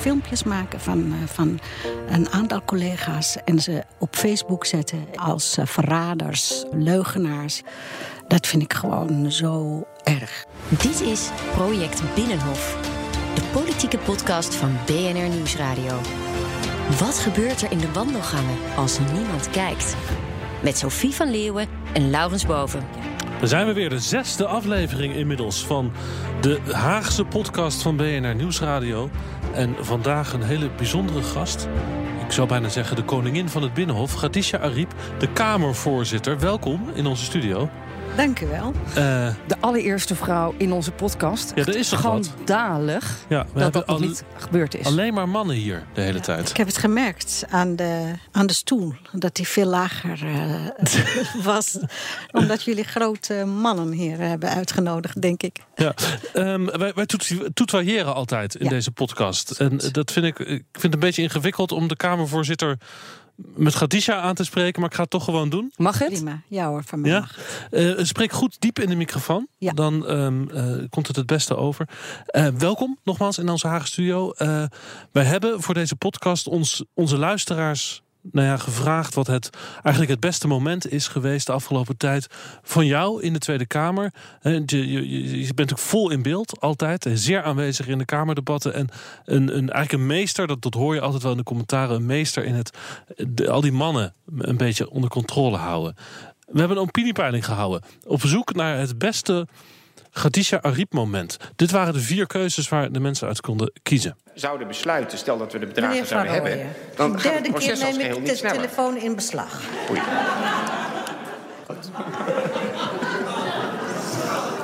Filmpjes maken van, uh, van een aantal collega's en ze op Facebook zetten als uh, verraders, leugenaars. Dat vind ik gewoon zo erg. Dit is Project Binnenhof, de politieke podcast van BNR Nieuwsradio. Wat gebeurt er in de wandelgangen als niemand kijkt? Met Sophie van Leeuwen en Laurens Boven. Dan zijn we weer, de zesde aflevering inmiddels van de Haagse podcast van BNR Nieuwsradio. En vandaag een hele bijzondere gast. Ik zou bijna zeggen de koningin van het Binnenhof, Khadija Ariep, de Kamervoorzitter. Welkom in onze studio. Dank u wel. Uh, de allereerste vrouw in onze podcast. Ja, dat is toch Schandalig ja, dat dat nog niet gebeurd is. Alleen maar mannen hier de hele ja, tijd. Ik heb het gemerkt aan de, aan de stoel. Dat die veel lager uh, was. Omdat jullie grote mannen hier hebben uitgenodigd, denk ik. Ja, um, wij, wij toetwaaieren altijd in ja. deze podcast. En dat vind ik, ik vind het een beetje ingewikkeld om de Kamervoorzitter met Khadija aan te spreken, maar ik ga het toch gewoon doen. Mag het? Prima, ja hoor, van mij ja? Uh, spreek goed diep in de microfoon, ja. dan um, uh, komt het het beste over. Uh, welkom nogmaals in onze Haag Studio. wij hebben voor deze podcast ons, onze luisteraars nou ja, gevraagd wat het eigenlijk het beste moment is geweest de afgelopen tijd van jou in de Tweede Kamer. Je, je, je bent natuurlijk vol in beeld, altijd. Zeer aanwezig in de Kamerdebatten. En een, een, eigenlijk een meester, dat, dat hoor je altijd wel in de commentaren, een meester in het al die mannen een beetje onder controle houden. We hebben een opiniepeiling gehouden. Op zoek naar het beste Khadija Ariep moment. Dit waren de vier keuzes waar de mensen uit konden kiezen. Zouden besluiten, stel dat we de bedragen zouden hebben... dan de derde keer neem ik de telefoon in beslag. Oei.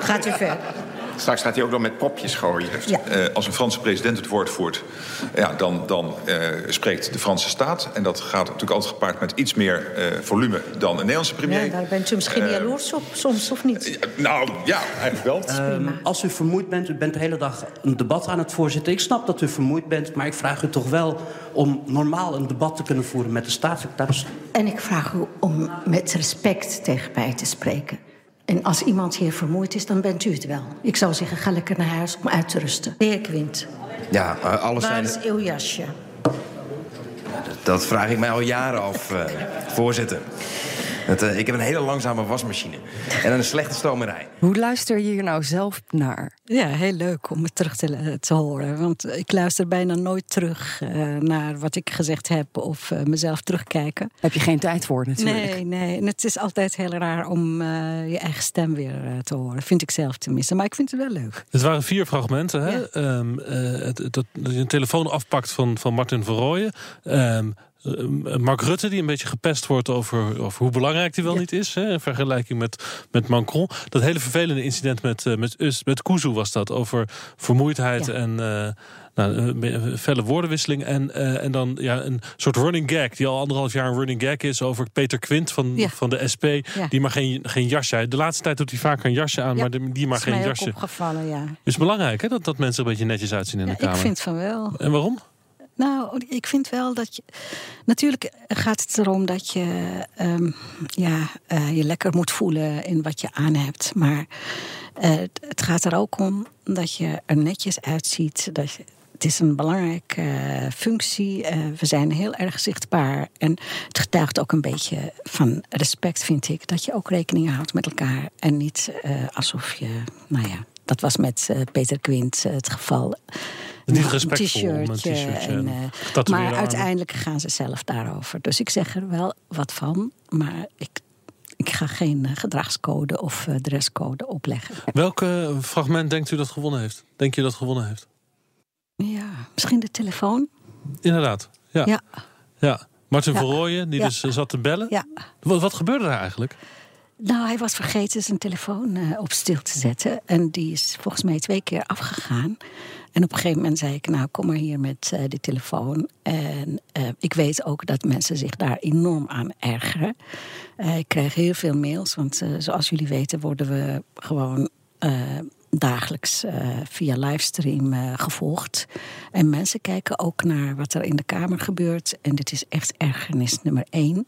Gaat u verder. Straks gaat hij ook nog met popjes gooien. Ja. Uh, als een Franse president het woord voert, ja, dan, dan uh, spreekt de Franse staat. En dat gaat natuurlijk altijd gepaard met iets meer uh, volume dan een Nederlandse premier. Ja, daar bent u misschien jaloers op, soms of niet? nou ja, eigenlijk wel. als u vermoeid bent, u bent de hele dag een debat aan het voorzitten. Ik snap dat u vermoeid bent, maar ik vraag u toch wel om normaal een debat te kunnen voeren met de staatssecretaris. En ik vraag u om met respect tegen mij te spreken. En als iemand hier vermoeid is, dan bent u het wel. Ik zou zeggen, ga lekker naar huis om uit te rusten. De heer Quint. Ja, uh, alles Waar zijn... is uw jasje? Dat, vraag ik mij al jaren af, uh, voorzitter. Het, uh, ik heb een hele langzame wasmachine. En een slechte stomerij. Hoe luister je hier nou zelf naar? Ja, heel leuk om het terug te, te horen. Want ik luister bijna nooit terug uh, naar wat ik gezegd heb of uh, mezelf terugkijken. Heb je geen tijd voor natuurlijk? Nee, nee. En het is altijd heel raar om je eigen stem weer te horen. Vind ik zelf tenminste. Maar ik vind het wel leuk. Het waren vier fragmenten. Hè? Ja. Um, het, dat je een telefoon afpakt van, van Martin van Rooyen. Um, Mark Rutte, die een beetje gepest wordt over, over hoe belangrijk die wel ja. niet is. Hè, in vergelijking met, met Macron. Dat hele vervelende incident met, uh, met, met Kuzu was dat. Over vermoeidheid ja. en uh, nou, felle woordenwisseling. En, uh, en dan ja, een soort running gag. Die al anderhalf jaar een running gag is over Peter Quint van, ja. van de SP. Die maar geen, geen jasje. De laatste tijd doet hij vaak een jasje aan, maar die maar geen jasje. opgevallen, ja. Is belangrijk hè, dat, dat mensen een beetje netjes uitzien in de Kamer. Ik vind van wel. En waarom? Nou, ik vind wel dat je. Natuurlijk gaat het erom dat je um, ja, uh, je lekker moet voelen in wat je aan hebt. Maar uh, het gaat er ook om dat je er netjes uitziet. Dat het is een belangrijke uh, functie. we zijn heel erg zichtbaar. En het getuigt ook een beetje van respect, vind ik. Dat je ook rekening houdt met elkaar. En niet alsof je. Nou ja, dat was met Peter Quint het geval. Niet respectvol een t-shirtje. En, uh, maar uiteindelijk gaan ze zelf daarover. Dus ik zeg er wel wat van. Maar ik, ik ga geen gedragscode of dresscode opleggen. Welk uh, fragment denkt u dat gewonnen heeft? Denk je dat gewonnen heeft? Ja, misschien de telefoon. Inderdaad, ja. Ja. ja. Martin ja. Verrooyen, die ja. dus uh, zat te bellen. Ja. Wat, wat gebeurde er eigenlijk? Nou, hij was vergeten zijn telefoon uh, op stil te zetten. En die is volgens mij twee keer afgegaan. En op een gegeven moment zei ik, nou kom maar hier met uh, die telefoon. En uh, ik weet ook dat mensen zich daar enorm aan ergeren. Ik krijg heel veel mails, want zoals jullie weten worden we gewoon dagelijks via livestream gevolgd. En mensen kijken ook naar wat er in de Kamer gebeurt. En dit is echt ergernis nummer één.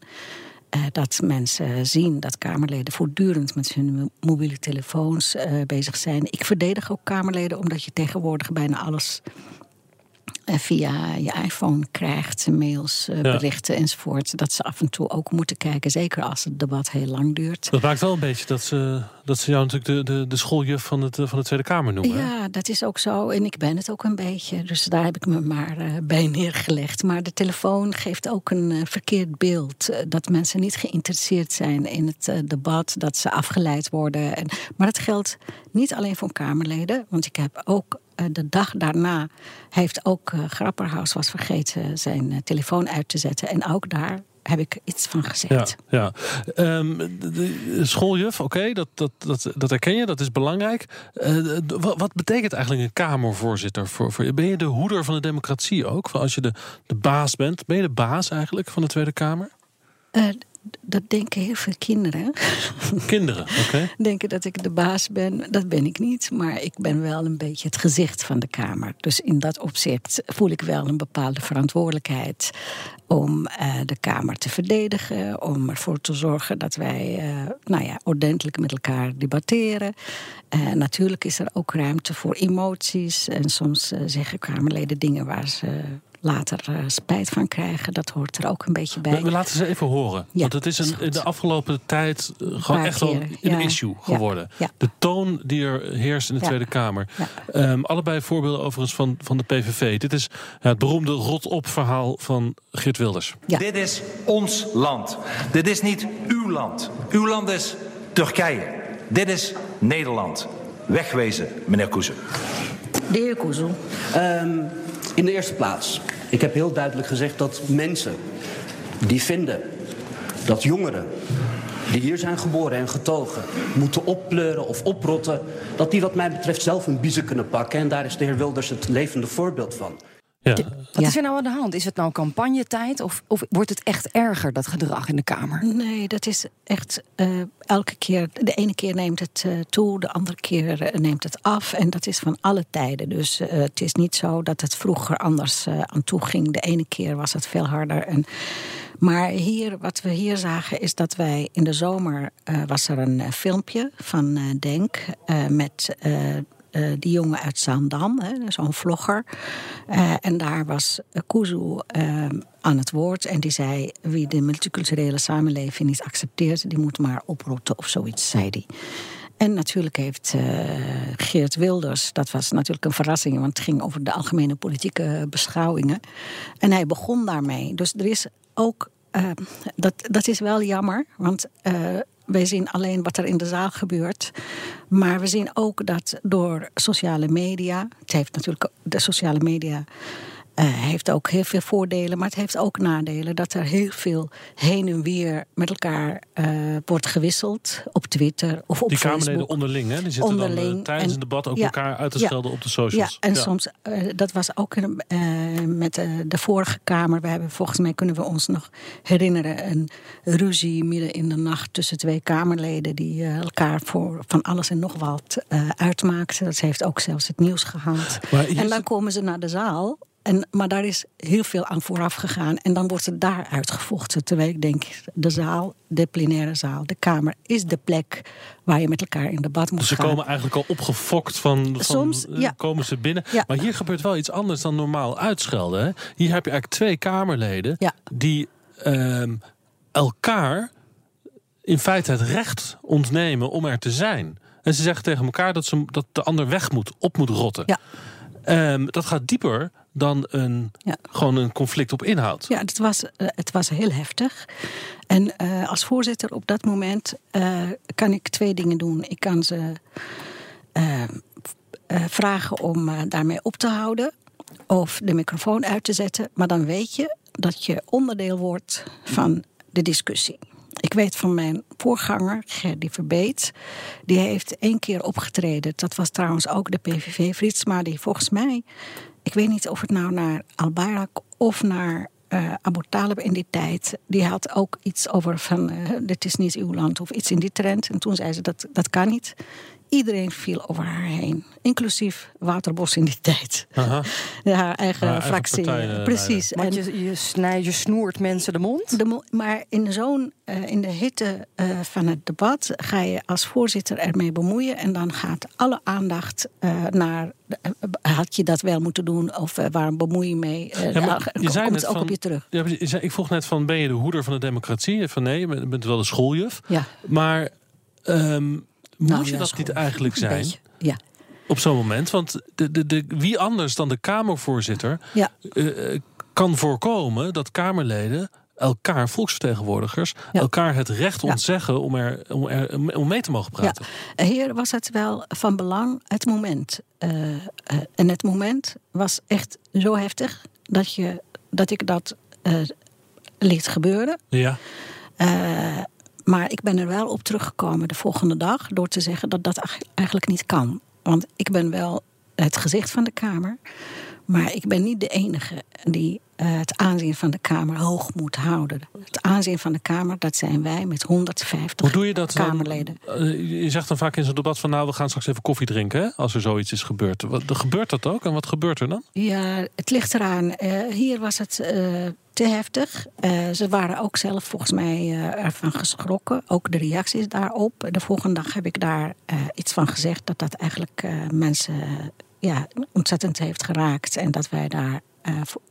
Uh, dat mensen zien dat Kamerleden voortdurend met hun mobiele telefoons uh, bezig zijn. Ik verdedig ook Kamerleden omdat je tegenwoordig bijna alles via je iPhone krijgt. Mails, ja. berichten enzovoort. Dat ze af en toe ook moeten kijken. Zeker als het debat heel lang duurt. Dat maakt wel een beetje dat ze, dat ze jou natuurlijk de, de, de schooljuf van, het, van de Tweede Kamer noemen. Ja, dat is ook zo. En ik ben het ook een beetje. Dus daar heb ik me maar uh, bij neergelegd. Maar de telefoon geeft ook een verkeerd beeld. Dat mensen niet geïnteresseerd zijn in het debat. Dat ze afgeleid worden. En, maar dat geldt niet alleen voor Kamerleden. Want ik heb ook de dag daarna heeft ook Grapperhaus was vergeten zijn telefoon uit te zetten. En ook daar heb ik iets van gezegd. Ja, ja. Um, de schooljuf, oké, dat, dat, dat, dat herken je, dat is belangrijk. Uh, wat, wat, betekent eigenlijk een Kamervoorzitter voor, voor je? Ben je de hoeder van de democratie ook? Als je de, de baas bent, ben je de baas eigenlijk van de Tweede Kamer? Uh, dat denken heel veel kinderen. Kinderen, oké. Okay. Denken dat ik de baas ben. Dat ben ik niet. Maar ik ben wel een beetje het gezicht van de Kamer. Dus in dat opzicht voel ik wel een bepaalde verantwoordelijkheid. Om uh, de Kamer te verdedigen. Om ervoor te zorgen dat wij uh, nou ja, ordentelijk met elkaar debatteren. Uh, natuurlijk is er ook ruimte voor emoties. En soms zeggen Kamerleden dingen waar ze later uh, spijt van krijgen. Dat hoort er ook een beetje bij. We, we laten ze even horen. Ja, want het is een, in de afgelopen tijd uh, gewoon echt wel een ja. issue geworden. Ja, de toon die er heerst in de Tweede Kamer. Um, allebei voorbeelden overigens van, van de PVV. Dit is het beroemde rot-op verhaal van Geert Wilders. Dit is ons land. Dit is niet uw land. Uw land is Turkije. Dit is Nederland. Wegwezen, meneer Koezen. De heer Koezel. Um, in de eerste plaats, ik heb heel duidelijk gezegd dat mensen die vinden dat jongeren die hier zijn geboren en getogen moeten oppleuren of oprotten, dat die wat mij betreft zelf een biezen kunnen pakken. En daar is de heer Wilders het levende voorbeeld van. Ja. Wat is er nou aan de hand? Is het nou campagnetijd of, of wordt het echt erger, dat gedrag in de Kamer? Nee, dat is echt uh, elke keer. De ene keer neemt het uh, toe, de andere keer uh, neemt het af. En dat is van alle tijden. Dus het is niet zo dat het vroeger anders aan toe ging. De ene keer was het veel harder. En, maar hier, wat we hier zagen, is dat wij in de zomer was er een filmpje van Denk met uh, die jongen uit Zaandam, zo'n vlogger. Uh, en daar was Kuzu uh, aan het woord. En die zei: wie de multiculturele samenleving niet accepteert, die moet maar oprotten of zoiets, zei hij. En natuurlijk heeft Geert Wilders, dat was natuurlijk een verrassing, want het ging over de algemene politieke beschouwingen. En hij begon daarmee. Dus er is ook. dat, dat is wel jammer, want wij zien alleen wat er in de zaal gebeurt. Maar we zien ook dat door sociale media. Het heeft natuurlijk de sociale media heeft ook heel veel voordelen, maar het heeft ook nadelen. Dat er heel veel heen en weer met elkaar uh, wordt gewisseld op Twitter of op die Facebook. Die Kamerleden onderling, hè? Die zitten onderling. dan tijdens en, een debat ook ja, elkaar uit te schelden ja, op de socials. Ja, en ja. soms, dat was ook met de vorige Kamer. We hebben, volgens mij kunnen we ons nog herinneren... een ruzie midden in de nacht tussen twee Kamerleden... die elkaar voor van alles en nog wat uitmaakten. Dat heeft ook zelfs het nieuws gehaald. En dan komen ze naar de zaal en, maar daar is heel veel aan vooraf gegaan. En dan wordt het daar uitgevochten. Terwijl ik denk, de zaal, de plenaire zaal, de Kamer... is de plek waar je met elkaar in debat moet dus ze gaan. Ze komen eigenlijk al opgefokt van, van Soms, ja. komen ze binnen. Ja. Maar hier gebeurt wel iets anders dan normaal uitschelden. Hè? Hier heb je eigenlijk twee Kamerleden... Ja. die uh, elkaar in feite het recht ontnemen om er te zijn. En ze zeggen tegen elkaar dat, ze, dat de ander weg moet, op moet rotten. Ja. Um, dat gaat dieper dan een, ja. gewoon een conflict op inhoud. Ja, het was, uh, het was heel heftig. En uh, als voorzitter op dat moment uh, kan ik twee dingen doen. Ik kan ze vragen om daarmee op te houden. Of de microfoon uit te zetten. Maar dan weet je dat je onderdeel wordt van de discussie. Ik weet van mijn voorganger, Gerdy Verbeet. Die heeft één keer opgetreden. Dat was trouwens ook de PVV Fritsma. Die volgens mij, ik weet niet of het nou naar Al-Bayrak of naar uh, Abu Talib in die tijd. Die had ook iets over van, uh, dit is niet uw land of iets in die trend. En toen zei ze, dat, dat kan niet. Iedereen viel over haar heen. Inclusief Waterbos in die tijd. Aha. haar eigen haar fractie. Eigen eh, Precies. Want je, je, snijdt, je snoert mensen de mond. De, maar in zo'n, uh, in de hitte uh, van het debat ga je als voorzitter ermee bemoeien. En dan gaat alle aandacht naar. had je dat wel moeten doen? Of waarom bemoei je mee? Ja, je zei komt het ook van, op je terug. Ja, ik vroeg net van: ben je de hoeder van de democratie? Van nee, je bent wel de schooljuf. Ja. Maar. Um, moet nou, je dat niet eigenlijk zijn? ja. Op zo'n moment. Want de, de, de, wie anders dan de Kamervoorzitter ja. uh, kan voorkomen dat Kamerleden elkaar, volksvertegenwoordigers, elkaar het recht ontzeggen om, er, om, er, om mee te mogen praten. Ja. Hier was het wel van belang, het moment. Uh, uh, en het moment was echt zo heftig dat, je, dat ik dat liet gebeuren. Ja. Maar ik ben er wel op teruggekomen de volgende dag door te zeggen dat dat eigenlijk niet kan. Want ik ben wel het gezicht van de Kamer. Maar ik ben niet de enige die uh, het aanzien van de Kamer hoog moet houden. Het aanzien van de Kamer, dat zijn wij met 150 Hoe doe je dat Kamerleden. Dan, uh, je zegt dan vaak in zo'n debat van... nou, we gaan straks even koffie drinken hè, als er zoiets is gebeurd. Wat, gebeurt dat ook? En wat gebeurt er dan? Ja, het ligt eraan. Uh, hier was het te heftig. ze waren ook zelf volgens mij ervan geschrokken. Ook de reacties daarop. De volgende dag heb ik daar iets van gezegd... dat dat eigenlijk mensen ja, ontzettend heeft geraakt. En dat wij daar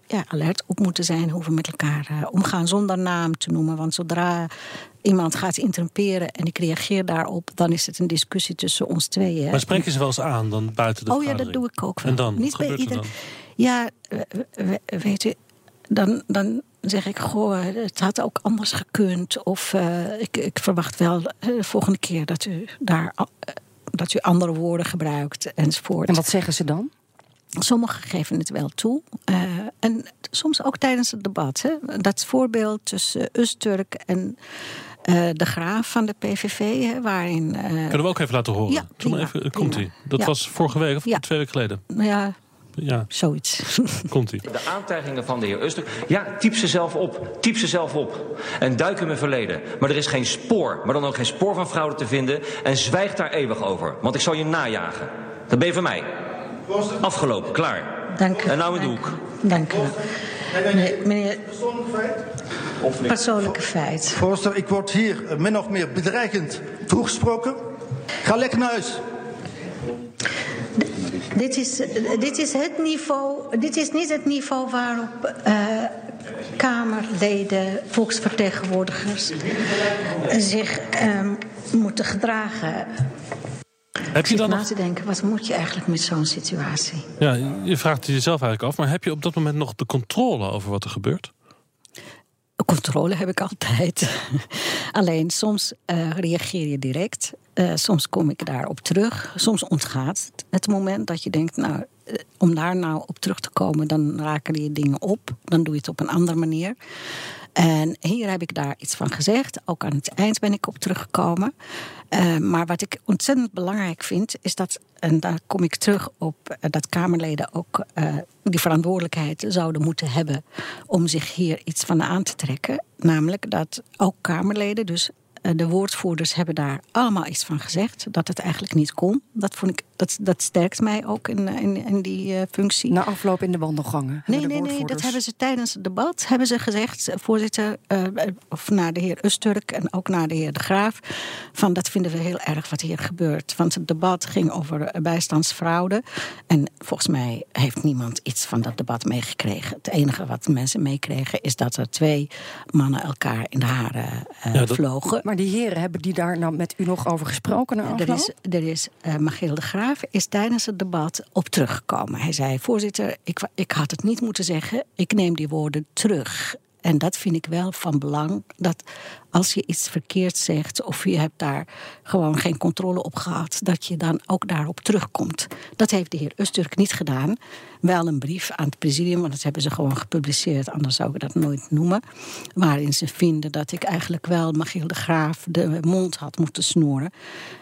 ja, alert op moeten zijn hoe we met elkaar omgaan zonder naam te noemen. Want zodra iemand gaat interrumperen en ik reageer daarop, dan is het een discussie tussen ons tweeën. Maar spreek je ze wel eens aan dan buiten de Oh ja, dat doe ik ook wel. En dan? Niet bij ieder. Ja, weet u, dan, dan zeg ik, goh, het had ook anders gekund. Of uh, ik, ik verwacht wel de volgende keer dat u daar dat u andere woorden gebruikt enzovoort. En wat zeggen ze dan? Sommigen geven het wel toe. Uh, en soms ook tijdens het debat. Hè. Dat voorbeeld tussen Usturk en uh, de graaf van de PVV, hè, waarin... Uh, Kunnen we ook even laten horen? Ja, prima, even, komt ie. Dat ja. was vorige week of ja. twee weken geleden? Ja, ja. Zoiets. Komt ie. De aantijgingen van de heer Uster. Ja, typ ze zelf op. Typ ze zelf op. En duik in mijn verleden. Maar er is geen spoor, maar dan ook geen spoor van fraude te vinden. En zwijg daar eeuwig over. Want ik zal je najagen. Dat ben je van mij. Afgelopen, klaar. Dank u. En nou in de hoek. Dank u. Nee, meneer... Persoonlijke feit? Of Persoonlijke feit. Voorzitter, ik word hier min of meer bedreigend toegesproken. Ga lekker naar huis. Dit is, dit is het niveau, dit is niet het niveau waarop uh, Kamerleden, volksvertegenwoordigers zich uh, moeten gedragen. Heb je dan na te denken, wat moet je eigenlijk met zo'n situatie? Ja, je vraagt het jezelf eigenlijk af, maar heb je op dat moment nog de controle over wat er gebeurt? Controle heb ik altijd. Alleen soms uh, reageer je direct. Uh, soms kom ik daarop terug. Soms ontgaat het, het moment dat je denkt, nou, uh, om daar nou op terug te komen, dan raken je dingen op. Dan doe je het op een andere manier. En hier heb ik daar iets van gezegd. Ook aan het eind ben ik op teruggekomen. Uh, maar wat ik ontzettend belangrijk vind, is dat, en daar kom ik terug op, dat Kamerleden ook die verantwoordelijkheid zouden moeten hebben om zich hier iets van aan te trekken. Namelijk dat ook Kamerleden, dus eh, de woordvoerders hebben daar allemaal iets van gezegd. Dat het eigenlijk niet kon. Dat, vond ik, dat, dat sterkt mij ook in, in, in die uh, functie. Na afloop in de wandelgangen? Nee, nee, nee. Dat hebben ze tijdens het debat hebben ze gezegd. Voorzitter, uh, of naar de heer Usturk en ook naar de heer De Graaf. Van dat vinden we heel erg wat hier gebeurt. Want het debat ging over bijstandsfraude. En volgens mij heeft niemand iets van dat debat meegekregen. Het enige wat mensen meekregen is dat er twee mannen elkaar in de haren uh, ja, dat... vlogen. Maar die heren, hebben die daar nou met u nog over gesproken? Er is, er is uh, Michiel de Graaf is tijdens het debat op teruggekomen. Hij zei, voorzitter, ik, ik had het niet moeten zeggen. Ik neem die woorden terug. En dat vind ik wel van belang. Dat als je iets verkeerd zegt of je hebt daar gewoon geen controle op gehad, dat je dan ook daarop terugkomt. Dat heeft de heer Usturk niet gedaan. wel een brief aan het presidium, want dat hebben ze gewoon gepubliceerd, anders zou ik dat nooit noemen. Waarin ze vinden dat ik eigenlijk wel Magiel de Graaf de mond had moeten snoeren.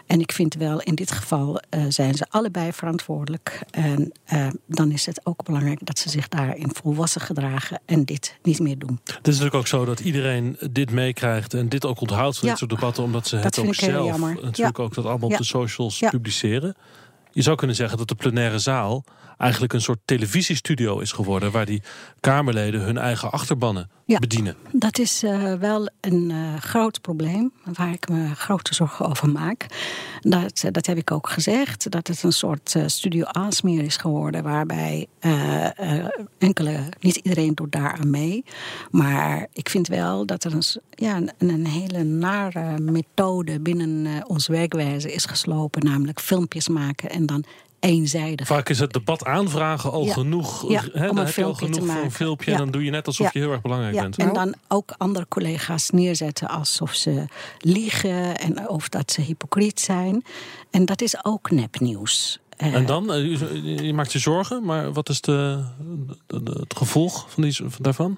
En ik vind wel, in dit geval uh, zijn ze allebei verantwoordelijk. En uh, dan is het ook belangrijk dat ze zich daarin volwassen gedragen en dit niet meer doen. Het is natuurlijk ook zo dat iedereen dit meekrijgt en dit ook onthoudt van dit soort debatten, omdat ze dat het ook zelf natuurlijk ook dat allemaal op de socials publiceren. Je zou kunnen zeggen dat de plenaire zaal eigenlijk een soort televisiestudio is geworden. waar die Kamerleden hun eigen achterbannen ja, bedienen. Dat is uh, wel een uh, groot probleem waar ik me grote zorgen over maak. Dat, uh, dat heb ik ook gezegd. Dat het een soort studio aansmeer is geworden. waarbij enkele, niet iedereen doet daaraan mee. Maar ik vind wel dat er een, ja, een, een hele nare methode binnen ons werkwijze is geslopen. Namelijk filmpjes maken en dan eenzijdig. Vaak is het debat aanvragen al Ja. genoeg. Ja, dan een heb je al genoeg voor een filmpje. Ja. En dan doe je net alsof je heel erg belangrijk Ja, bent. en dan ook andere collega's neerzetten alsof ze liegen en of dat ze hypocriet zijn. En dat is ook nepnieuws. Eh, En dan, eh, je, maakt je zorgen, maar wat is de, de- de- het gevolg van die, van daarvan?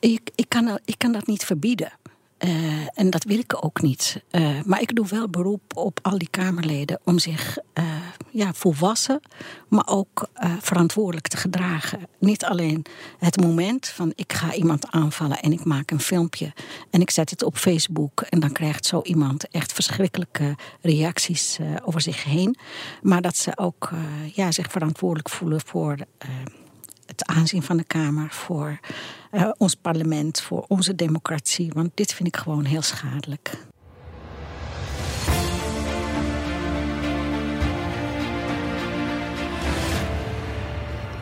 ik, ik, kan, ik kan dat niet verbieden. Eh, en dat wil ik ook niet. Eh, maar ik doe wel beroep op al die Kamerleden om zich eh, ja, volwassen, maar ook verantwoordelijk te gedragen. Niet alleen het moment van ik ga iemand aanvallen en ik maak een filmpje en ik zet het op Facebook en dan krijgt zo iemand echt verschrikkelijke reacties over zich heen. Maar dat ze ook ja, zich verantwoordelijk voelen voor het aanzien van de Kamer, voor eh, ons parlement, voor onze democratie. Want dit vind ik gewoon heel schadelijk.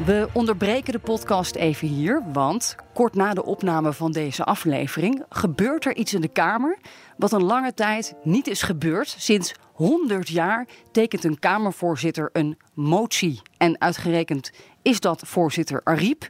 We onderbreken de podcast even hier, want kort na de opname van deze aflevering gebeurt er iets in de Kamer wat een lange tijd niet is gebeurd. Sinds 100 jaar tekent een Kamervoorzitter een motie. En uitgerekend is dat voorzitter Ariep.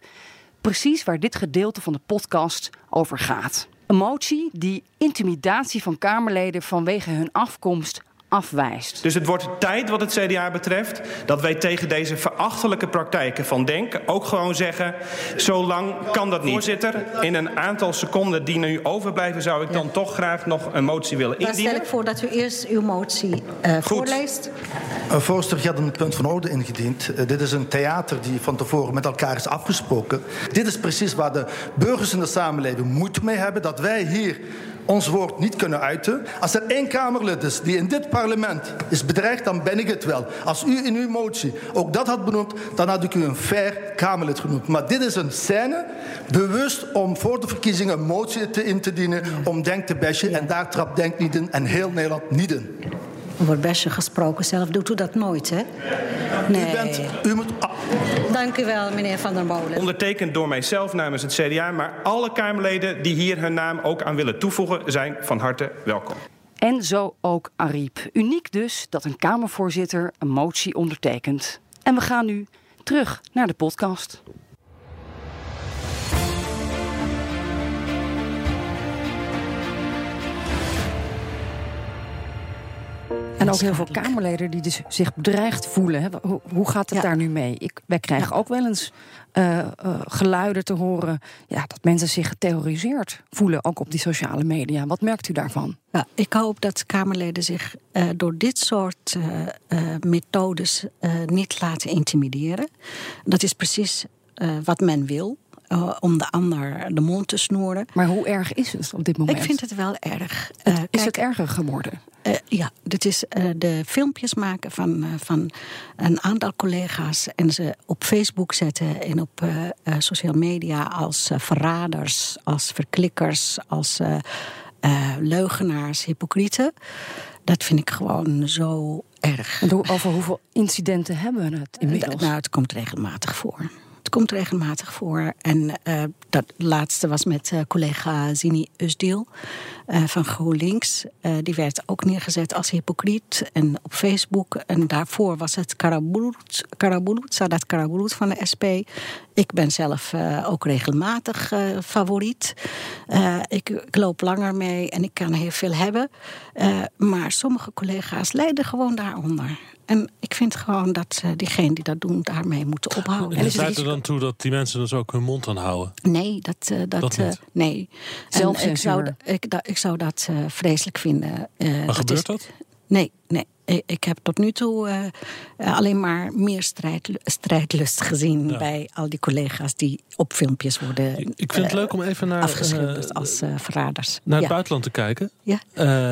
Precies waar dit gedeelte van de podcast over gaat. Een motie die intimidatie van Kamerleden vanwege hun afkomst afwijst. Dus het wordt tijd wat het CDA betreft dat wij tegen deze verachtelijke praktijken van Denk ook gewoon zeggen: zo lang kan dat niet. Voorzitter, in een aantal seconden die nu overblijven, zou ik dan toch graag nog een motie willen Dan stel indienen. ik voor dat u eerst uw motie eh, voorleest. Uh, voorzitter, je had een punt van orde ingediend. Uh, dit is een theater die van tevoren met elkaar is afgesproken. Dit is precies waar de burgers in de samenleving moeite mee hebben. Dat wij hier ons woord niet kunnen uiten. Als er één Kamerlid is die in dit parlement is bedreigd, dan ben ik het wel. Als u in uw motie ook dat had benoemd, dan had ik u een fair Kamerlid genoemd. Maar dit is een scène, bewust om voor de verkiezingen een motie te in te dienen om Denk te bashen. En daar trapt Denk niet in en heel Nederland niet in. Er wordt best gesproken, zelf doet u dat nooit, hè? Nee. U, bent, u moet Dank u wel, meneer Van der Molen. Ondertekend door mijzelf namens het CDA, maar alle Kamerleden die hier hun naam ook aan willen toevoegen, zijn van harte welkom. En zo ook Ariep. Uniek dus dat een Kamervoorzitter een motie ondertekent. En we gaan nu terug naar de podcast. En ook heel veel Kamerleden die dus zich bedreigd voelen. Hè. Hoe, hoe gaat het daar nu mee? Ik, wij krijgen ook wel eens uh, uh, geluiden te horen... Ja, dat mensen zich geterroriseerd voelen, ook op die sociale media. Wat merkt u daarvan? Ja, ik hoop dat Kamerleden zich uh, door dit soort methodes niet laten intimideren. Dat is precies wat men wil. Uh, om de ander de mond te snoeren. Maar hoe erg is het op dit moment? Ik vind het wel erg. Het, is het erger geworden? Uh, ja, dit is de filmpjes maken van, van een aantal collega's en ze op Facebook zetten en op social media als verraders, als verklikkers, als leugenaars, hypocrieten. Dat vind ik gewoon zo erg. En over hoeveel incidenten hebben we het inmiddels? Nou, het komt regelmatig voor. Komt regelmatig voor. En uh, dat laatste was met uh, collega Zini Usdiel uh, van GroenLinks. die werd ook neergezet als hypocriet. En op Facebook. En daarvoor was het Karabulut Sadat Karabulut van de SP. Ik ben zelf ook regelmatig favoriet. Ik, ik, loop langer mee en ik kan heel veel hebben. maar sommige collega's lijden gewoon daaronder. En ik vind gewoon dat uh, diegenen die dat doen daarmee moeten ophouden. En leidt er dan toe dat die mensen dus ook hun mond aanhouden? Nee, dat, uh, dat, dat uh, nee. Ik zou, ik, da, ik zou dat vreselijk vinden. maar dat gebeurt is, dat? Nee, nee. Ik heb tot nu toe alleen maar meer strijd, strijdlust gezien ja. bij al die collega's die op filmpjes worden. Ik vind het leuk om even naar. afgeschilderd als verraders. Naar het ja. buitenland te kijken. Ja.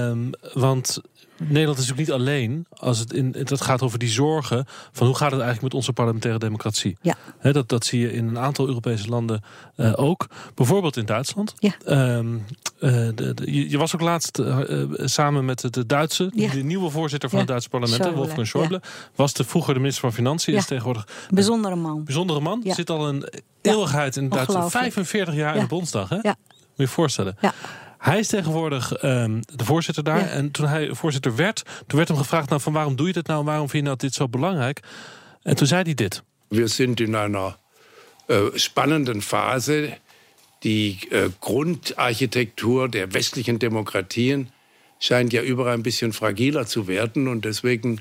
Um, want Nederland is natuurlijk niet alleen als het, in, het gaat over die zorgen van hoe gaat het eigenlijk met onze parlementaire democratie. Ja. He, dat, dat zie je in een aantal Europese landen uh, ook. Bijvoorbeeld in Duitsland. Ja. Um, uh, de, de, je, je, was ook laatst uh, samen met de Duitse, ja. de nieuwe voorzitter van ja. het Duitse parlement, Schäuble, Wolfgang Schäuble. Was de vroeger de minister van Financiën, is tegenwoordig. Bijzondere man. Bijzondere man. Zit al een eeuwigheid in Duitsland. 45 jaar in de Bondsdag. Hè? Ja. Moet je je voorstellen. Ja. Hij is tegenwoordig um, de voorzitter daar. Ja. En toen hij voorzitter werd, toen werd hem gevraagd: nou, van waarom doe je dit nou? Waarom vind je nou dit zo belangrijk? En toen zei hij dit. We zijn in einer uh, spannenden Phase. Die uh, Grundarchitektur der westlichen Demokratien scheint ja überall ein bisschen fragiler zu werden. Und deswegen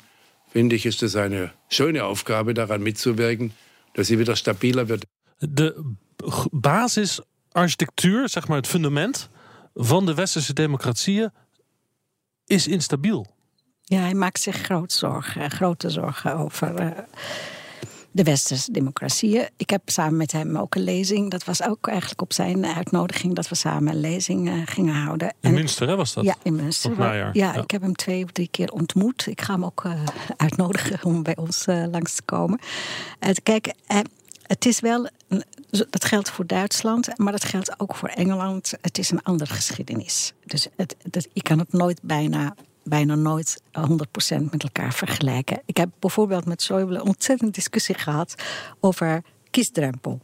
finde ich, ist es eine schöne Aufgabe, daran mitzuwirken, dass sie wieder stabiler wird. De basisarchitectuur, zeg maar het fundament van de westerse democratieën is instabiel. Ja, hij maakt zich groot zorgen, grote zorgen over uh, de westerse democratieën. Ik heb samen met hem ook een lezing. Dat was ook eigenlijk op zijn uitnodiging dat we samen een lezing uh, gingen houden. In Münster, hè, was dat? Ja, in Münster. Ja, ja, ik heb hem twee of drie keer ontmoet. Ik ga hem ook uh, uitnodigen om bij ons langs te komen. kijk, het is wel dat geldt voor Duitsland, maar dat geldt ook voor Engeland. Het is een andere geschiedenis. Dus het, het, je kan het nooit bijna, bijna nooit 100% met elkaar vergelijken. Ik heb bijvoorbeeld met Schäuble een ontzettend discussie gehad over kiesdrempel.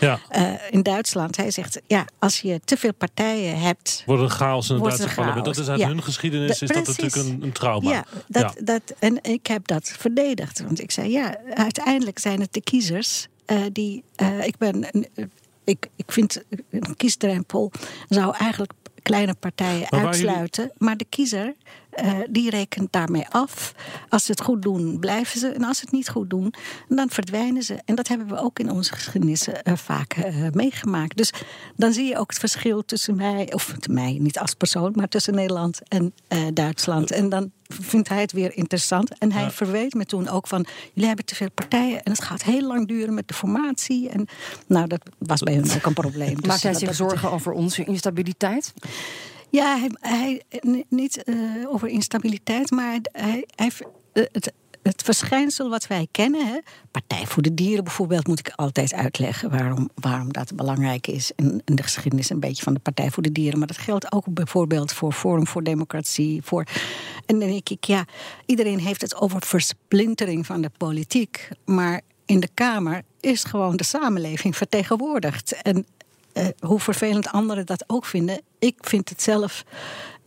Ja. Uh, in Duitsland, hij zegt, ja, als je te veel partijen hebt... Wordt een chaos in het Duitse chaos. parlement. Dat is uit ja. hun geschiedenis, de, is dat natuurlijk een, een trauma. Ja, dat, ja. Dat, en ik heb dat verdedigd. Want ik zei, ja, uiteindelijk zijn het de kiezers uh, die, uh, ik ben, ik, ik vind een kiesdrempel zou eigenlijk kleine partijen maar uitsluiten. Jullie... Maar de kiezer, die rekent daarmee af. Als ze het goed doen, blijven ze. En als ze het niet goed doen, dan verdwijnen ze. En dat hebben we ook in onze geschiedenis vaak meegemaakt. Dus dan zie je ook het verschil tussen mij, of mij niet als persoon, maar tussen Nederland en Duitsland. En dan vindt hij het weer interessant. En hij ja. verweet me toen ook van... jullie hebben te veel partijen en het gaat heel lang duren met de formatie. En nou, dat was bij hem ook een probleem. Dus Maakt hij zich zorgen over onze instabiliteit? Ja, hij, hij niet uh, over instabiliteit, maar hij, hij, het, het verschijnsel wat wij kennen, hè, Partij voor de Dieren bijvoorbeeld, moet ik altijd uitleggen waarom, waarom dat belangrijk is. In, in de geschiedenis een beetje van de Partij voor de Dieren. Maar dat geldt ook bijvoorbeeld voor Forum voor Democratie. Voor, en dan denk ik, ja, iedereen heeft het over versplintering van de politiek. Maar in de Kamer is gewoon de samenleving vertegenwoordigd. En uh, hoe vervelend anderen dat ook vinden, ik vind het zelf.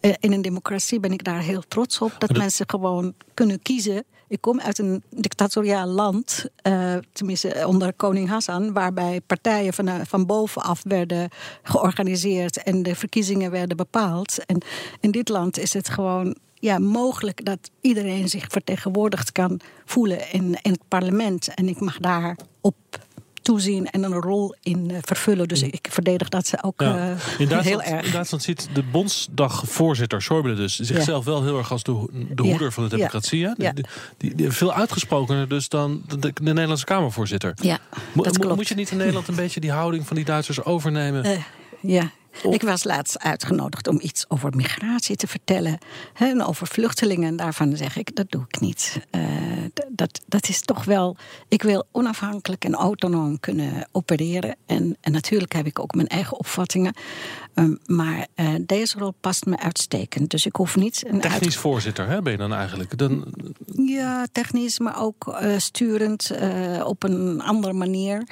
Uh, in een democratie ben ik daar heel trots op dat, dat mensen gewoon kunnen kiezen. Ik kom uit een dictatoriaal land, uh, tenminste onder koning Hassan, waarbij partijen van, uh, van bovenaf werden georganiseerd en de verkiezingen werden bepaald. En in dit land is het gewoon ja, mogelijk dat iedereen zich vertegenwoordigd kan voelen in, in het parlement. En ik mag daar op toezien en een rol in uh, vervullen. Dus ik verdedig dat ze ook ja. uh, in heel erg. In Duitsland ziet de Bondsdagvoorzitter Schäuble dus zichzelf wel heel erg als de, de hoeder van de democratie. Ja. Die, die, die, veel uitgesprokener dus dan de, de, de Nederlandse Kamervoorzitter. Ja, Mo dat klopt. Moet je niet in Nederland een beetje die houding van die Duitsers overnemen? Uh, ja. Ik was laatst uitgenodigd om iets over migratie te vertellen. Hè, en over vluchtelingen. En daarvan zeg ik, dat doe ik niet. Uh, dat, dat is toch wel... Ik wil onafhankelijk en autonoom kunnen opereren. En, en natuurlijk heb ik ook mijn eigen opvattingen. Um, maar uh, deze rol past me uitstekend. Dus ik hoef niet... Een technisch uit... voorzitter hè, ben je dan eigenlijk? Dan... Ja, technisch, maar ook uh, sturend op een andere manier.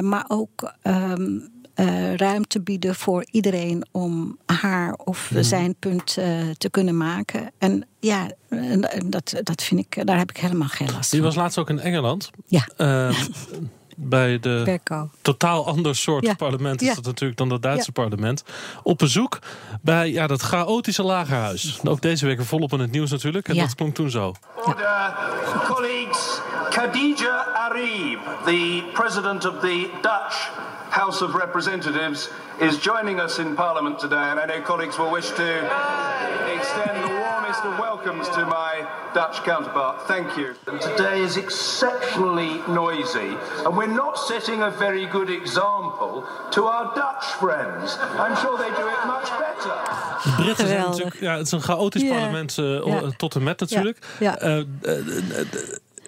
maar ook... Um, uh, ruimte bieden voor iedereen om haar of Mhm. zijn punt uh, te kunnen maken. En ja, dat, dat vind ik, daar heb ik helemaal geen last van. Je was laatst ook in Engeland. Ja. Uh, bij de Berko. totaal ander soort Ja. parlement is Ja. dat natuurlijk dan het Duitse Ja. parlement. Op bezoek bij ja, dat chaotische lagerhuis. Ook deze week weer volop in het nieuws natuurlijk. En Ja. dat klonk toen zo. Order. Colleagues, Khadija Arib, the president of the Dutch House of Representatives, is joining us in Parliament today. And I know colleagues will wish to extend the warmest of welcomes to my Dutch counterpart. Thank you. And today is exceptionally noisy, and we're not setting a very good example to our Dutch friends. I'm sure they do it much better. De Britten zijn Geweldig. natuurlijk, ja, het is een chaotisch Ja. parlement eh, Ja. tot en met natuurlijk. Ja. Eh, eh, eh,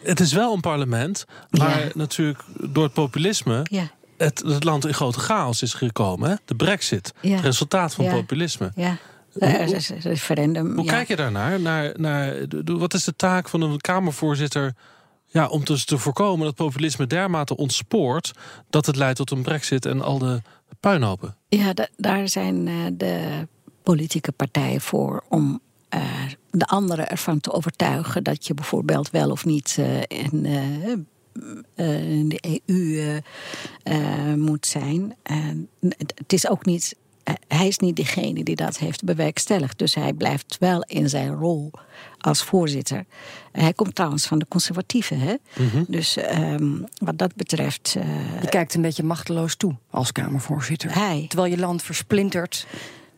het is wel een parlement waar Ja. natuurlijk door het populisme Ja. Het, het land in grote chaos is gekomen. Hè? De brexit, Ja. het resultaat van Ja. populisme. Ja. Hoe- referendum. Hoe ja. kijk je daarnaar? Naar, naar, wat is de taak van een Kamervoorzitter ja, om dus te voorkomen dat populisme dermate ontspoort dat het leidt tot een brexit en al de puinhopen? Ja, da- daar zijn eh, de politieke partijen voor om eh, de anderen ervan te overtuigen dat je bijvoorbeeld wel of niet eh, in, in de EU eh, eh, moet zijn. En het is ook niet. eh, Hij is niet degene die dat heeft bewerkstelligd. Dus hij blijft wel in zijn rol als voorzitter. Hij komt trouwens van de conservatieven. Hè? Dus ehm, wat dat betreft. eh, Je kijkt een beetje machteloos toe als Kamervoorzitter. Hij. Terwijl je land versplintert.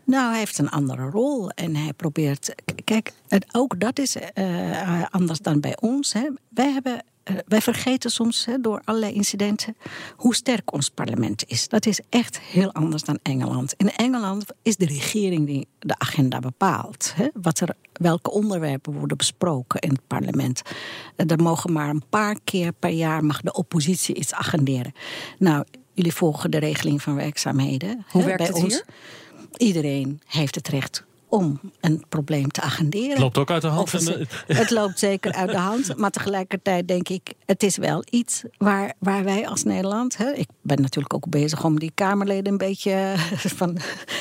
Nou, hij heeft een andere rol en hij probeert. Kijk, het, ook dat is eh, anders dan bij ons. Hè. Wij, hebben, eh, wij vergeten soms hè, door allerlei incidenten hoe sterk ons parlement is. Dat is echt heel anders dan Engeland. In Engeland is de regering die de agenda bepaalt. Hè, wat er, welke onderwerpen worden besproken in het parlement. Eh, Er mogen maar een paar keer per jaar mag de oppositie iets agenderen. Nou, jullie volgen de regeling van werkzaamheden. Hoe hè, werkt bij het ons. hier? Iedereen heeft het recht om een probleem te agenderen. Het loopt ook uit de hand. Het, eh, loopt zeker uit de hand. Maar tegelijkertijd denk ik, het is wel iets waar, waar wij als Nederland. Hè, ik ben natuurlijk ook bezig om die Kamerleden een beetje eh, van.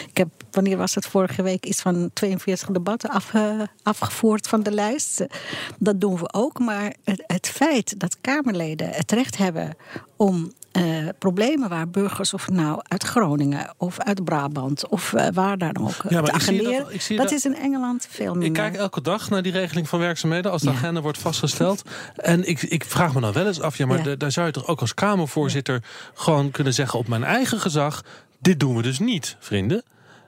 Ik heb, wanneer was het vorige week, iets van 42 debatten afge- afgevoerd van de lijst. Dat doen we ook. Maar het, het feit dat Kamerleden het recht hebben om eh, problemen waar burgers, of nou uit Groningen of uit Brabant of eh, waar dan ook, Ja, maar ik zie dat- is in Engeland veel minder. Ik kijk elke dag naar die regeling van werkzaamheden als de agenda wordt vastgesteld. En ik, ik vraag me dan wel eens af, ja, maar Ja. daar zou je toch ook als Kamervoorzitter gewoon kunnen zeggen op mijn eigen gezag: dit doen we dus niet, vrienden.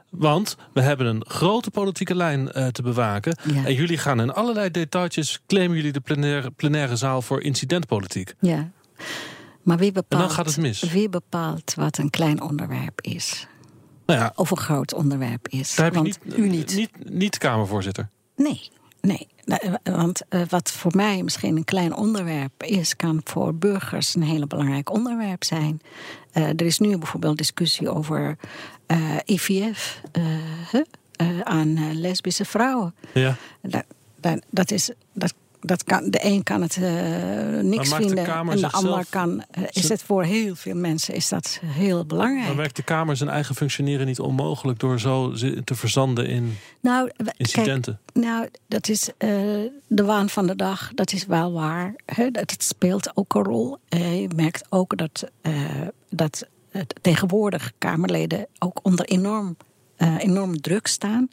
Want we hebben een grote politieke lijn eh, te bewaken. Ja. En jullie gaan in allerlei detailtjes claimen jullie de plenaire, plenaire zaal voor incidentpolitiek. Ja. Maar wie bepaalt, dan gaat het mis. wie bepaalt wat een klein onderwerp is? Nou ja, Of een groot onderwerp is? daar heb je Want- niet, u niet. niet, niet Kamervoorzitter. Nee, nee. Nou, eh, Want eh, wat voor mij misschien een klein onderwerp is, kan voor burgers een hele belangrijk onderwerp zijn. Eh, er is nu bijvoorbeeld discussie over IVF aan lesbische vrouwen. Ja. Dat, dat, dat is. Dat, dat kan, de een kan het eh, niks de vinden Kamer en de ander kan. eh, is het voor heel veel mensen is dat heel belangrijk. Maar werkt de Kamer zijn eigen functioneren niet onmogelijk door zo te verzanden in Nou, incidenten? Kijk, nou, dat is eh, de waan van de dag. Dat is wel waar. Hè? Dat het speelt ook een rol. Je merkt ook dat, dat tegenwoordig Kamerleden ook onder enorm, enorm druk staan.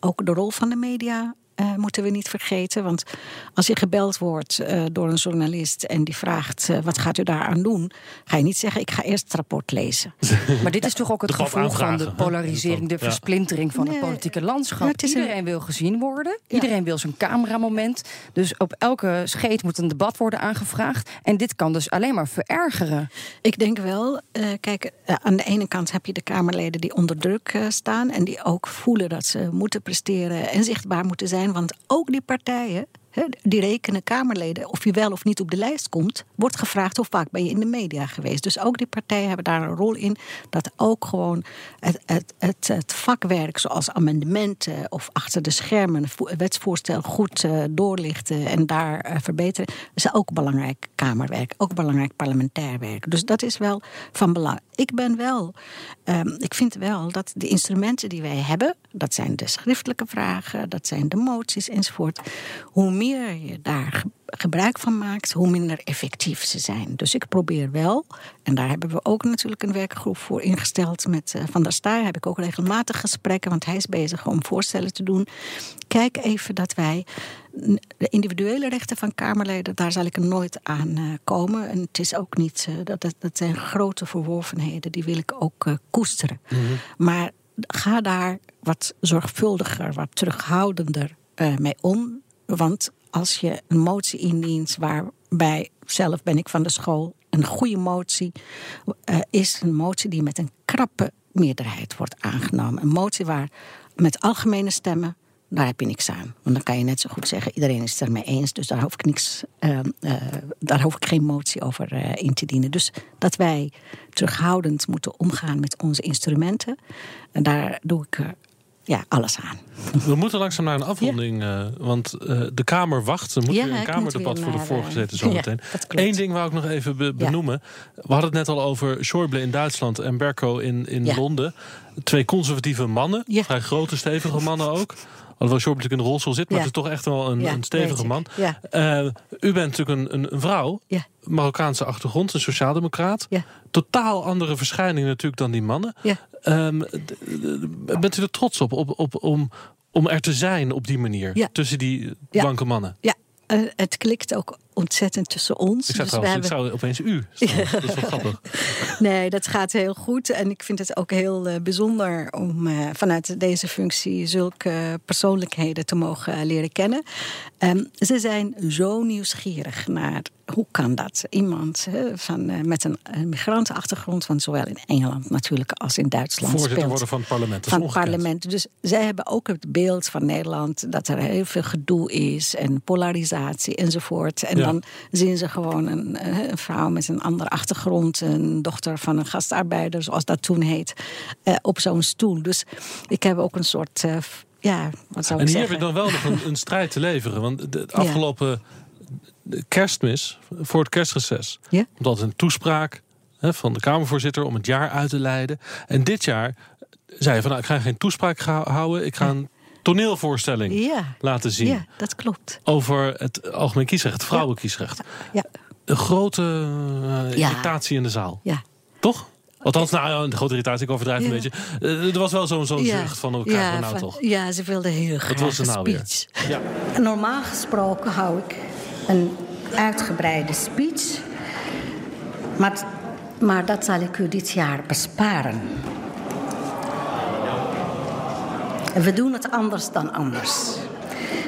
Ook de rol van de media. Eh, moeten we niet vergeten. Want als je gebeld wordt eh, door een journalist en die vraagt: eh, wat gaat u daaraan doen? Ga je niet zeggen: ik ga eerst het rapport lezen. Maar dit is toch ook het gevolg van de polarisering, de versplintering van Nee. het politieke landschap. het een- Iedereen wil gezien worden. Iedereen wil zijn cameramoment. Dus op elke scheet moet een debat worden aangevraagd. En dit kan dus alleen maar verergeren. Ik denk wel, eh, kijk, aan de ene kant heb je de Kamerleden die onder druk staan en die ook voelen dat ze moeten presteren en zichtbaar moeten zijn. Want ook die partijen, die rekenen Kamerleden, of je wel of niet op de lijst komt, wordt gevraagd hoe vaak ben je in de media geweest. Dus ook die partijen hebben daar een rol in dat ook gewoon het, het, het, het vakwerk, zoals amendementen of achter de schermen wetsvoorstel goed eh, doorlichten en daar eh, verbeteren, is ook belangrijk Kamerwerk, ook belangrijk parlementair werk. Dus dat is wel van belang. Ik ben wel, ehm, ik vind wel dat de instrumenten die wij hebben, dat zijn de schriftelijke vragen, dat zijn de moties enzovoort, hoe meer je daar gebruik van maakt, hoe minder effectief ze zijn. Dus ik probeer wel, en daar hebben we ook natuurlijk een werkgroep voor ingesteld met uh, Van der Staar. Heb ik ook regelmatig gesprekken, want hij is bezig om voorstellen te doen. Kijk even dat wij de individuele rechten van Kamerleden, daar zal ik er nooit aan uh, komen. En het is ook niet, uh, dat, dat, zijn grote verworvenheden, die wil ik ook koesteren. Mm -hmm. Maar ga daar wat zorgvuldiger, wat terughoudender mee om. Want als je een motie indient waarbij zelf ben ik van de school, een goede motie is een motie die met een krappe meerderheid wordt aangenomen. Een motie waar met algemene stemmen daar heb je niks aan. Want dan kan je net zo goed zeggen: iedereen is het ermee eens, dus daar hoef ik, niks, uh, uh, daar hoef ik geen motie over uh, in te dienen. Dus dat wij terughoudend moeten omgaan met onze instrumenten, en daar doe ik ja, alles aan. We moeten langzaam naar een afronding, ja. want de Kamer wacht. Er moet ja, weer een Kamerdebat voor de voorgezeten zometeen. Ja, Eén ding wou ik nog even be benoemen. We hadden het net al over Schäuble in Duitsland en Berko in, in Londen. Twee conservatieve mannen, vrij grote, stevige mannen ook. Alhoewel Schorb natuurlijk in de rolstoel zit, maar het is toch echt wel een, een stevige man. Eh, u bent natuurlijk een, een, een vrouw. Marokkaanse achtergrond, een sociaaldemocraat. Totaal andere verschijning natuurlijk dan die mannen. Ehm, bent u er trots op, op, op om, om er te zijn op die manier? Ja. Tussen die Ja. blanke mannen? Ja, eh, het klikt ook ontzettend tussen ons. Ik Dus we trouwens, ik hebben- zou opeens u staan. Dat is wel grappig. Nee, dat gaat heel goed. En ik vind het ook heel eh, bijzonder om eh, vanuit deze functie zulke persoonlijkheden te mogen eh, leren kennen. Ehm, ze zijn zo nieuwsgierig naar hoe kan dat? Iemand van, met een, een migrantenachtergrond, van zowel in Engeland natuurlijk als in Duitsland. Voorzitter speelt. worden van het parlement. Dat van het parlement. Dus zij hebben ook het beeld van Nederland dat er heel veel gedoe is en polarisatie enzovoort. En Ja. Dan zien ze gewoon een, eh, een vrouw met een andere achtergrond, een dochter van een gastarbeider, zoals dat toen heet, eh, op zo'n stoel. Dus ik heb ook een soort, eh, ja, wat zou En ik hier heb ik dan wel nog een, een strijd te leveren. Want de afgelopen kerstmis, voor het kerstreces, Ja? altijd een toespraak hè, van de Kamervoorzitter om het jaar uit te leiden. En dit jaar zei je van nou, ik ga geen toespraak houden, ik ga een toneelvoorstelling Ja. laten zien. Ja, dat klopt. Over het algemeen kiesrecht, het vrouwenkiesrecht. Ja. Een grote eh, Ja. irritatie in de zaal. Ja. Toch? Althans, nou, een grote irritatie, ik overdrijf Ja. een beetje. Eh, er was wel zo'n zo'n zucht van elkaar. ja, van, nou van- toch. ja, ze wilden heel graag Wat wil ze een nou weer? speech. Ja. Normaal gesproken hou ik een uitgebreide speech. Maar, maar dat zal ik u dit jaar besparen. We doen het anders dan anders.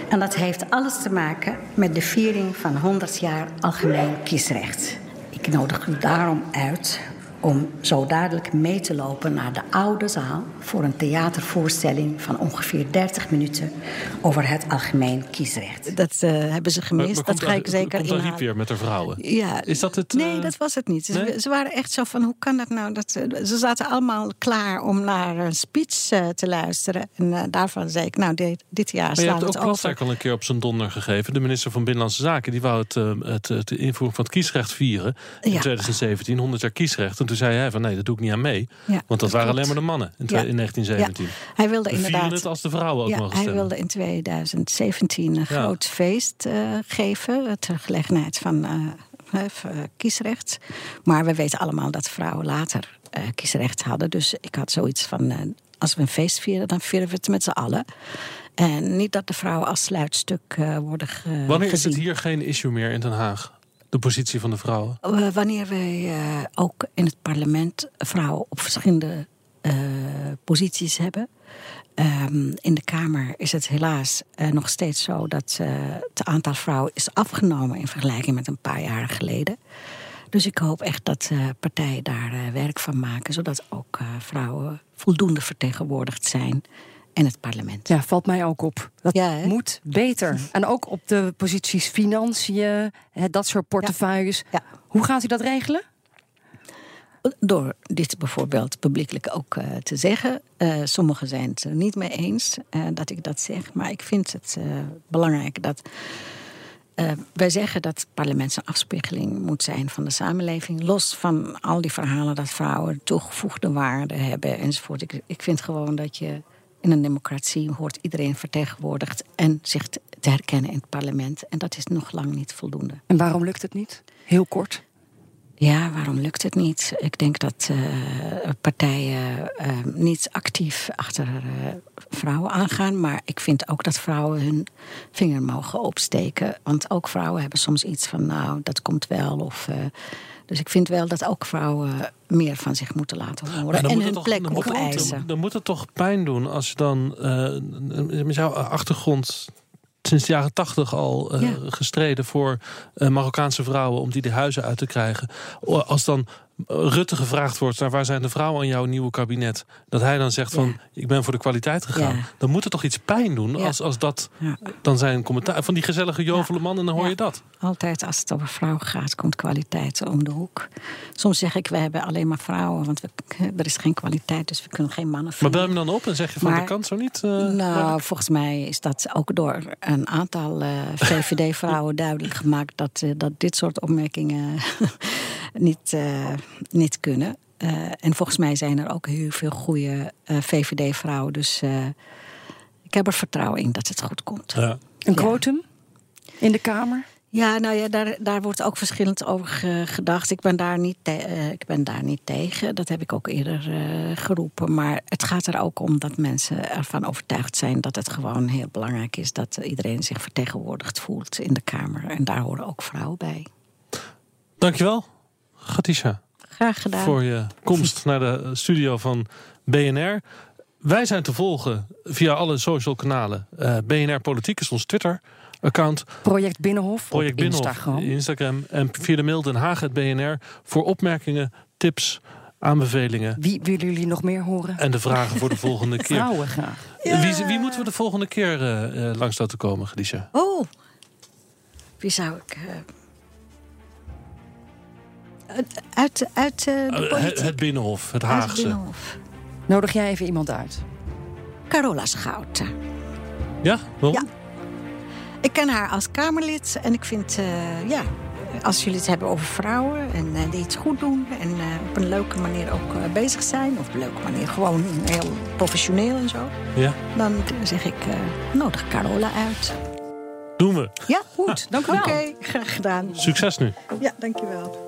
En dat heeft alles te maken met de viering van 100 jaar algemeen kiesrecht. Ik nodig u daarom uit om zo dadelijk mee te lopen naar de oude zaal voor een theatervoorstelling van ongeveer 30 minuten over het algemeen kiesrecht. Dat eh, hebben ze gemist. maar dat komt ga ik zeker komt Ariep inhalen. weer met de vrouwen. Ja. Is dat het? Nee, eh, dat was het niet. Ze- nee? Ze waren echt zo van, hoe kan dat nou? Dat, ze- ze zaten allemaal klaar om naar een speech eh, te luisteren. En eh, daarvan zei ik, nou, dit, dit jaar Maar je slaan hebt we ook het over. Plasterk al een keer op zijn donder gegeven. De minister van Binnenlandse Zaken die wou het, eh, het, het invoering van het kiesrecht vieren in Ja. 2017, 100 jaar kiesrecht. En toen zei hij van nee, dat doe ik niet aan mee. Ja, want dat, dat waren klopt. alleen maar de mannen in, twe- Ja. in 1917. Ja. Hij wilde inderdaad. het als de vrouwen ook hij wilde in 2017 een groot feest eh, geven. Ter gelegenheid van eh, eh, kiesrecht. Maar we weten allemaal dat vrouwen later kiesrecht hadden. Dus ik had zoiets van. als we een feest vieren, dan vieren we het met z'n allen. En niet dat de vrouwen als sluitstuk worden ge- Wanneer is gezien. het hier geen issue meer in Den Haag? De positie van de vrouwen? Eh, wanneer wij eh, ook in het parlement vrouwen op verschillende eh, posities hebben. Ehm, in de Kamer is het helaas nog steeds zo dat het aantal vrouwen is afgenomen in vergelijking met een paar jaar geleden. Dus ik hoop echt dat eh, partijen daar werk van maken, zodat ook vrouwen voldoende vertegenwoordigd zijn in het parlement. Ja, valt mij ook op. Dat Ja, moet beter. En ook op de posities financiën, hè, dat soort portefeuilles. Ja. Hoe gaat u dat regelen? Door dit bijvoorbeeld publiekelijk ook eh, te zeggen. Eh, sommigen zijn het er niet mee eens eh, dat ik dat zeg. Maar ik vind het eh, belangrijk dat. eh, wij zeggen dat het parlement een afspiegeling moet zijn van de samenleving. Los van al die verhalen dat vrouwen toegevoegde waarde hebben enzovoort. Ik, ik vind gewoon dat je in een democratie hoort iedereen vertegenwoordigd en zich te- herkennen in het parlement. En dat is nog lang niet voldoende. En waarom lukt het niet? Heel kort. Ja, waarom lukt het niet? Ik denk dat uh, partijen uh, niet actief achter uh, vrouwen aangaan. Maar ik vind ook dat vrouwen hun vinger mogen opsteken. Want ook vrouwen hebben soms iets van, nou, dat komt wel. Of, dus ik vind wel dat ook vrouwen meer van zich moeten laten horen. en hun toch, plek dan opeisen. Dan, dan moet het toch pijn doen als je dan met jouw achtergrond sinds de jaren tachtig al uh, gestreden voor uh, Marokkaanse vrouwen om die de huizen uit te krijgen. Als dan Rutte gevraagd wordt naar waar zijn de vrouwen in jouw nieuwe kabinet, dat hij dan zegt van ik ben voor de kwaliteit gegaan, dan moet het toch iets pijn doen als, als dat dan zijn commentaar van die gezellige jovele man en dan hoor je dat. Altijd als het over vrouwen gaat, komt kwaliteit om de hoek. Soms zeg ik we hebben alleen maar vrouwen, want we, er is geen kwaliteit, dus we kunnen geen mannen vinden. Maar bel je hem dan op en zeg je van maar, dat kan zo niet? Uh, nou, volgens mij is dat ook door een aantal uh, VVD-vrouwen duidelijk gemaakt dat, uh, dat dit soort opmerkingen niet, uh, niet kunnen. Uh, en volgens mij zijn er ook heel veel goede uh, VVD-vrouwen. Dus ik heb er vertrouwen in dat het goed komt. Ja. Een quotum in de Kamer? Ja, nou ja, daar, daar wordt ook verschillend over gedacht. Ik ben, daar niet ik ben daar niet tegen. Dat heb ik ook eerder geroepen. Maar het gaat er ook om dat mensen ervan overtuigd zijn dat het gewoon heel belangrijk is dat iedereen zich vertegenwoordigd voelt in de Kamer. En daar horen ook vrouwen bij. Dankjewel. Gatisha. Graag gedaan. Voor je komst naar de studio van BNR. Wij zijn te volgen via alle social kanalen. Uh, BNR Politiek is ons Twitter-account. Project Binnenhof Project Binnenhof, Instagram. Instagram. En via de mail Den Haag het BNR voor opmerkingen, tips, aanbevelingen. Wie willen jullie nog meer horen? En de vragen voor de volgende keer. Vrouwen graag. Wie, wie, moeten we de volgende keer uh, langs laten komen, Gadisha? Oh, wie zou ik... Uh uit, uit uh, de het, het, Binnenhof, het Haagse. Het binnenhof. Nodig jij even iemand uit? Carola Schouten. Ja? Waarom? Ja. Ik ken haar als Kamerlid en ik vind, uh, ja, als jullie het hebben over vrouwen en uh, die iets goed doen en op een leuke manier ook bezig zijn, of op een leuke manier gewoon heel professioneel en zo, ja. dan zeg ik, nodig Carola uit. Doen we. Ja, goed. Dank u wel. Oké, graag gedaan. Succes nu. Ja, dankjewel.